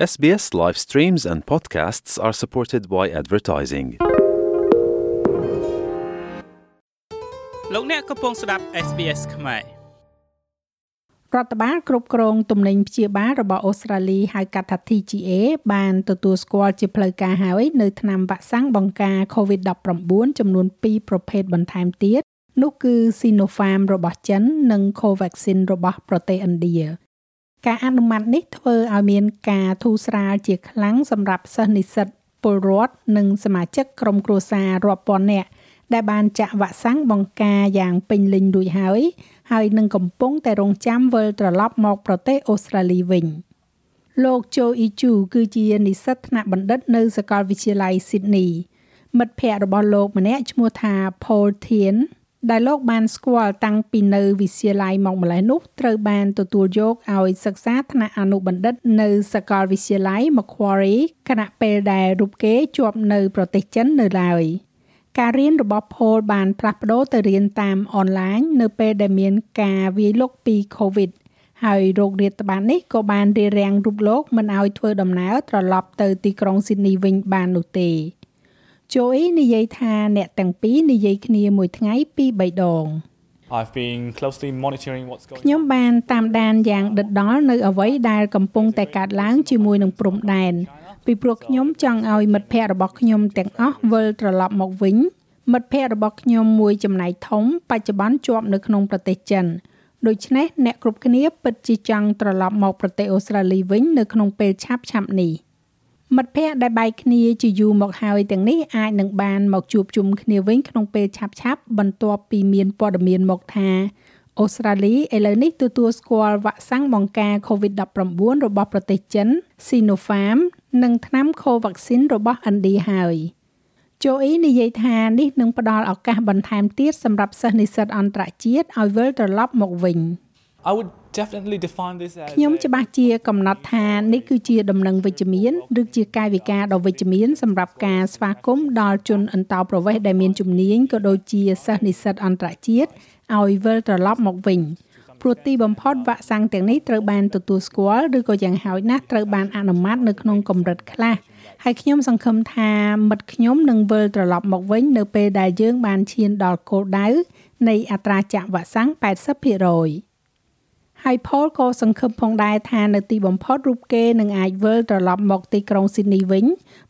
SBS live streams and podcasts are supported by advertising. លោកអ្នកកំពុងស្ដាប់ SBS ខ្មែររដ្ឋបាលគ្រប់គ្រងទំនិញព្យាបាលរបស់អូស្ត្រាលីហៅកាត់ថា TGA បានទទួលស្គាល់ជាផ្លូវការហើយនៅថ្នាំវ៉ាក់សាំងបង្ការ COVID-19 ចំនួន2ប្រភេទបន្ថែមទៀតនោះគឺ Sinopharm របស់ចិន និង Covaxin របស់ប្រទេសឥណ្ឌា ការអនុម័តនេះធ្វើឲ្យមានការធូរស្រាលជាខ្លាំងសម្រាប់សិស្សនិស្សិតពលរដ្ឋនិងសមាជិកក្រុមគ្រួសាររាប់ពាន់នាក់ដែលបានចាក់វ៉ាក់សាំងបង្ការយ៉ាងពេញលេញរួចហើយហើយនឹងកំពុងតែរងចាំវិលត្រឡប់មកប្រទេសអូស្ត្រាលីវិញលោកជូអ៊ីជូគឺជានិស្សិតថ្នាក់បណ្ឌិតនៅសាកលវិទ្យាល័យ Sydney មិត្តភ័ក្តិរបស់លោកម្នាក់ឈ្មោះថា Paul Thien ដែលលោកបានស្គាល់តាំងពីនៅវិទ្យាល័យមកម្លេះនោះត្រូវបានទទួលយកឲ្យសិក្សាថ្នាក់អនុបណ្ឌិត នៅសាកលវិទ្យាល័យ Macquarie ខណៈពេលដែលរូបគេជាប់នៅប្រទេសចិននៅឡើយការរៀនរបស់ Paul បានផ្លាស់ប្ដូរទៅរៀនតាមអនឡាញនៅពេលដែលមានការវាយលុកពី COVID ហើយโรគរាតត្បាតនេះក៏បានរារាំងរូបលោកមិនឲ្យធ្វើដំណើរត្រឡប់ទៅទីក្រុង Sydney វិញបាននោះទេ Joey និយាយថាអ្នកទាំងពីរនិយាយគ្នាមួយថ្ងៃពីរបីដង I've been closely monitoring what's going ខ្ញុំបានតាមដានយ៉ាងដិតដល់នៅអ្វីដែលកំពុងតែកើតឡើងជាមួយនឹងព្រំដែនពីព្រោះខ្ញុំចង់ឲ្យមិត្តភ័ក្តិរបស់ខ្ញុំទាំងអស់វិលត្រឡប់មកវិញមិត្តភ័ក្តិរបស់ខ្ញុំមួយចំណែកធំបច្ចុប្បន្នជាប់នៅក្នុងប្រទេសចិនដូច្នេះអ្នកគ្រប់គ្នាពិតជាចង់ត្រឡប់មកប្រទេសអូស្ត្រាលីវិញនៅក្នុងពេលឆាប់ឆាប់នេះ។ មិត្តភ័ក្តិដែលបែកគ្នាជាយូរមកហើយទាំងនេះអាចនឹងបានមកជួបជុំគ្នាវិញក្នុងពេលឆាប់ឆាប់បន្ទាប់ពីមានព័ត៌មានមកថាអូស្ត្រាលីឥឡូវនេះទទួលស្គាល់វ៉ាក់សាំងបង្ការ COVID-19 របស់ប្រទេសចិន Sinopharm និងថ្នាំ Covaxin របស់ឥណ្ឌាហើយជូអ៊ីនិយាយថានេះនឹងផ្ដល់ឱកាសបន្ថែមទៀតសម្រាប់សិស្សនិស្សិតអន្តរជាតិឲ្យវិលត្រឡប់មកវិញ I would definitely define this as ខ្ញុំច្បាស់ជាកំណត់ថានេះគឺជាដំណឹងវិជ្ជមានឬជាកាយវិការដ៏វិជ្ជមានសម្រាប់ការស្វាគមន៍ដល់ជនអន្តោប្រវេសន៍ដែលមានជំនាញក៏ដូចជាសិស្សនិស្សិតអន្តរជាតិឲ្យវិលត្រឡប់មកវិញព្រោះទីបំផុតវ៉ាក់សាំងទាំងនេះត្រូវបានទទួលស្គាល់ឬក៏យ៉ាងហោចណាស់ត្រូវបានអនុម័តនៅក្នុងកម្រិតខ្លះហើយខ្ញុំសង្ឃឹមថាមិត្តខ្ញុំនឹងវិលត្រឡប់មកវិញនៅពេលដែលយើងបានឈានដល់គោលដៅនៃអត្រាចាក់វ៉ាក់សាំង80% ហើយ Paul ក៏សង្ឃឹមផងដែរថានៅទីបំផុតរូបគេនឹងអាចវិលត្រឡប់មកទីក្រុង Sydney វិញ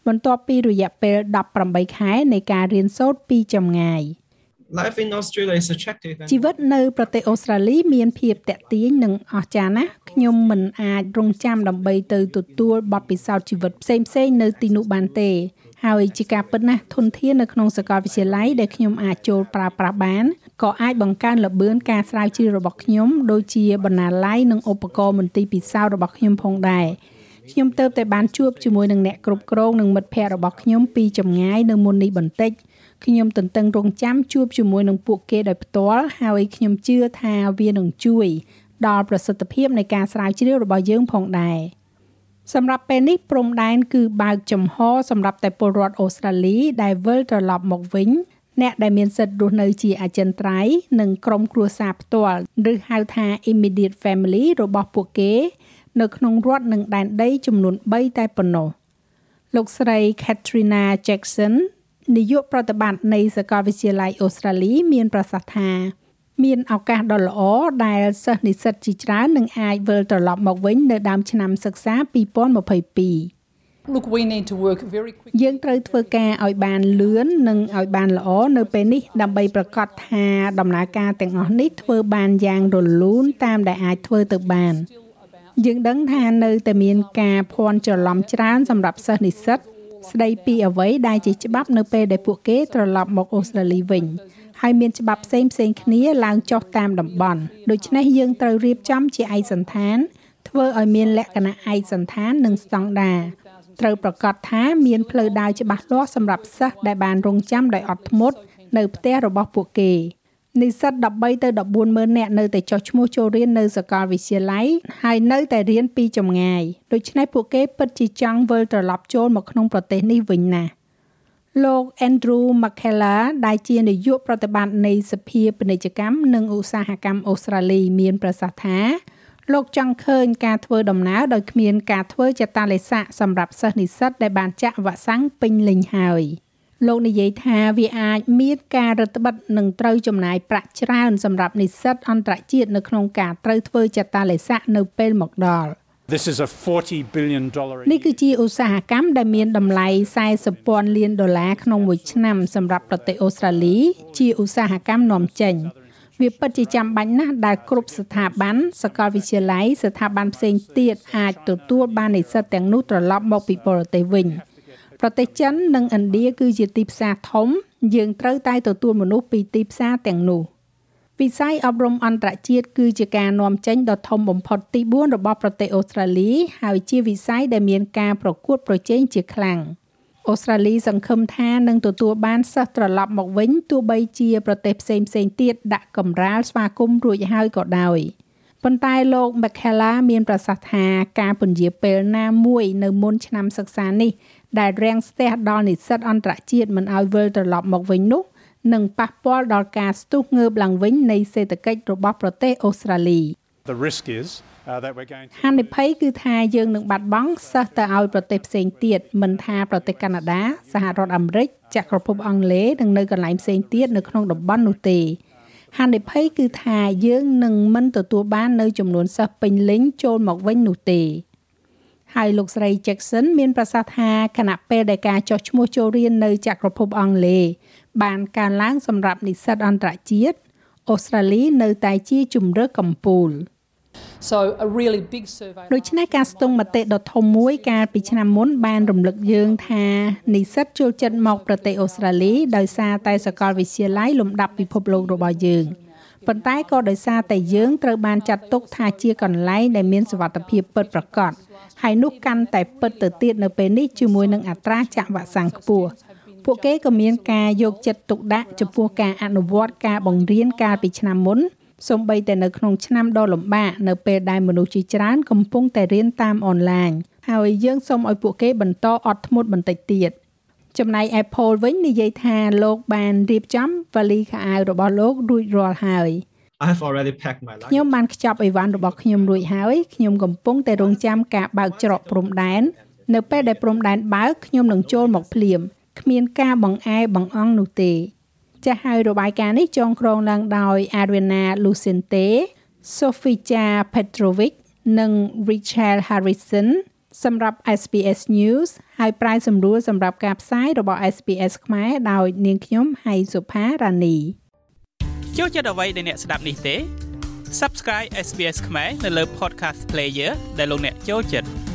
បន្ទាប់ពីរយៈពេល18ខែនៃការរៀនសូត្រពីចម្ងាយ Life in Australia is attractive ជីវិតនៅប្រទេសអូស្ត្រាលីមានភាពតាក់ទាញនិងអស្ចារ្យណាស់ខ្ញុំមិនអាចរងចាំដើម្បីទៅទទួលបទពិសោធន៍ជីវិតផ្សេងៗនៅទីនោះបានទេហើយជាការពិតណាស់ធនធាននៅក្នុងសាកលវិទ្យាល័យដែលខ្ញុំអាចចូលប្រើប្រាស់បាន ក៏អាចបង្កើនល្បឿនការស្រាវជ្រាវរបស់ខ្ញុំដូចជាបណ្ណាល័យនិងឧបករណ៍មន្ទីរពិសោធន៍របស់ខ្ញុំផងដែរខ្ញុំទៅតែបានជួបជាមួយនឹងអ្នកគ្រប់គ្រងនិងមិត្តភ័ក្តិរបស់ខ្ញុំពីចម្ងាយនៅមុននេះបន្តិចខ្ញុំទន្ទឹងរង់ចាំជួបជាមួយនឹងពួកគេដោយផ្ទាល់ហើយខ្ញុំជឿថាវានឹងជួយដល់ប្រសិទ្ធភាពនៃការស្រាវជ្រាវរបស់យើងផងដែរសម្រាប់ពេលនេះព្រំដែនគឺបើកចំហសម្រាប់តែពលរដ្ឋអូស្ត្រាលីដែលវិលត្រឡប់មកវិញ អ្នកដែលមានសិទ្ធិរស់នៅជាអចិន្ត្រៃយ៍និងក្រុមគ្រួសារផ្ទាល់ឬហៅថា immediate family របស់ពួកគេ នៅក្នុងរដ្ឋនិងដែនដីចំនួន3តែប៉ុណ្ណោះលោកស្រី Katrina Jackson នាយកប្រតិបត្តិនៃសាកលវិទ្យាល័យអូស្ត្រាលី មានប្រសាសន៍ថាមានឱកាសដ៏ល្អដែលសិស្សនិស្សិតជាច្រើននឹងអាចវិលត្រឡប់មកវិញនៅដើមឆ្នាំសិក្សា2022 Look we need to work very quickly យើងត្រូវធ្វើការឲ្យបានលឿននិងឲ្យបានល្អនៅពេលនេះដើម្បីប្រកាសថាដំណើរការទាំងអស់នេះធ្វើបានយ៉ាងរលូនតាមដែលអាចធ្វើទៅបានយើងដឹងថានៅតែមានការភ័ន្តច្រឡំច្រើនសម្រាប់សិស្សនិស្សិតស្ដីពីអ្វីដែលជាច្បាប់នៅពេលដែលពួកគេត្រឡប់មកអូស្ត្រាលីវិញហើយមានច្បាប់ផ្សេងផ្សេងគ្នាឡើងចុះតាមតំបន់ដូច្នេះយើងត្រូវរៀបចំជាឯកសន្តានធ្វើឲ្យមានលក្ខណៈឯកសន្តាននិងស្តង់ដារ ត្រូវប្រកាសថាមានផ្លូវដើរច្បាស់លាស់សម្រាប់សិស្សដែលបានរងចាំដោយអត់ធ្មត់នៅផ្ទះរបស់ពួកគេនិស្សិត13ទៅ14ម៉ឺននាក់នៅតែចុះឈ្មោះចូលរៀននៅសាកលវិទ្យាល័យហើយនៅតែរៀនពីចម្ងាយដូច្នេះពួកគេពិតជាចង់វិលត្រឡប់ចូលមកក្នុងប្រទេសនេះវិញណាស់លោក Andrew McKellar ដែលជានាយកប្រតិបត្តិនៃសភាពាណិជ្ជកម្មនិងឧស្សាហកម្មអូស្ត្រាលីមានប្រសាសន៍ថា លោកចង់ឃើញការធ្វើដំណើរដោយគ្មានការធ្វើចតាឡេសាសម្រាប់សិស្សនិស្សិតដែលបានចាក់វ៉ាក់សាំងពេញលេញហើយលោកនិយាយថាវាអាចមានការរឹតបន្តឹងនិងត្រូវចំណាយប្រាក់ច្រើនសម្រាប់និស្សិតអន្តរជាតិនៅក្នុងការត្រូវធ្វើចតាឡេសានៅពេលមកដល់ This is a 40 billion dollar នេះគឺជាឧស្សាហកម្មដែលមានតម្លៃ40ពាន់លានដុល្លារក្នុងមួយឆ្នាំសម្រាប់ប្រទេសអូស្ត្រាលី ជាឧស្សាហកម្មនាំចេញ វាពិតជាចាំបាច់ណាស់ដែលគ្រប់ស្ថាប័នសាកលវិទ្យាល័យស្ថាប័នផ្សេងទៀតអាចទទួលបាននិស្សិតទាំងនោះត្រឡប់មកពីបរទេសវិញប្រទេសចិននិងឥណ្ឌាគឺជាទីផ្សារធំ យើងត្រូវតែទទួលមនុស្សពីទីផ្សារទាំងនោះវិស័យអប់រំអន្តរជាតិគឺជាការនាំចេញដ៏ធំបំផុតទី4របស់ប្រទេសអូស្ត្រាលីហើយជាវិស័យដែលមានការប្រកួតប្រជែងជាខ្លាំង។ អូស្ត្រាលីសង្ឃឹមថានឹងទទួលបានសិស្សត្រឡប់មកវិញទោះបីជាប្រទេសផ្សេងផ្សេងទៀតដាក់កម្រាលស្វាគមន៍រួចហើយក៏ដោយប៉ុន្តែលោក McKella មានប្រសាសន៍ថាការពន្យាពេលណាមួយនៅមុនឆ្នាំសិក្សានេះដែលរាំងស្ទះដល់និស្សិតអន្តរជាតិមិនឲ្យវិលត្រឡប់មកវិញនោះនឹងប៉ះពាល់ដល់ការស្ទុះងើបឡើងវិញនៃសេដ្ឋកិច្ចរបស់ប្រទេសអូស្ត្រាលី The risk is uh, that we're going to ហានិភ័យគឺថាយើងនឹងបាត់បង់សិស្សទៅឲ្យប្រទេសផ្សេងទៀតមិនថាប្រទេសកាណាដាសហរដ្ឋអាមេរិកចក្រភពអង់គ្លេសនិងនៅកន្លែងផ្សេងទៀតនៅក្នុងតំបន់នោះទេហានិភ័យគឺថាយើងនឹងមិនទទួលបាននៅចំនួនសិស្សពេញលេញចូលមកវិញនោះទេហើយលោកស្រី Jackson មានប្រសាសន៍ថាគណៈពេលដែលការចោះឈ្មោះចូលរៀននៅចក្រភពអង់គ្លេសបានកើនឡើងសម្រាប់និស្សិតអន្តរជាតិអូស្ត្រាលីនៅតែជាជំរើសកំពូល។ So a really big survey ដូច្នេះការស្ទង់មតិដ៏ធំមួយកាលពីឆ្នាំមុនបានរំលឹកយើងថានិស្សិតចូលចិត្តមកប្រទេសអូស្ត្រាលីដោយសារតែសាកលវិទ្យាល័យលំដាប់ពិភពលោករបស់យើងប៉ុន្តែក៏ដោយសារតែយើងត្រូវបានចាត់ទុកថាជាកន្លែងដែលមានសុវត្ថិភាពពិតប្រាកដហើយនោះកាន់តែពិតទៅទៀតនៅពេលនេះជាមួយនឹងអត្រាចាក់វ៉ាក់សាំងខ្ពស់ពួកគេក៏មានការយកចិត្តទុកដាក់ចំពោះការអនុវត្តការបង្រៀនកាលពីឆ្នាំមុន សូម្បីតែនៅក្នុងឆ្នាំដ៏លំបាកនៅពេលដែលមនុស្សជាច្រើនកំពុងតែរៀនតាមអនឡាញហើយយើងសូមឲ្យពួកគេបន្តអត់ធ្មត់បន្តិចទៀតចំណែក Apple វិញនិយាយថាលោកបានរៀបចំវ៉ាលីខោអាវរបស់លោករួចរាល់ហើយ I have already packed my ខ្ញុំ luggage. បានខ្ចប់អីវ៉ាន់របស់ខ្ញុំរួចហើយខ្ញុំកំពុងតែរងចាំការបើកច្រកព្រំដែននៅពេលដែលព្រំដែនបើកខ្ញុំនឹងចូលមកភ្លាមគ្មានការបង្អែបង្អង់នោះទេ ចាស់ហើយរបាយការណ៍នេះចងក្រងឡើងដោយ Ariana Lucente, Sofija Petrovic និង Richard Harrison សម្រាប់ SBS News ហើយប្រាយសម្រួលសម្រាប់ការផ្សាយរបស់ SBS ខ្មែរដោយនាងខ្ញុំហៃសុផារ៉ានីចូលចិត្តអ្វីដែលអ្នកស្ដាប់នេះទេ Subscribe SBS ខ្មែរនៅលើ Podcast Player ដែលលោកអ្នកចូលចិត្ត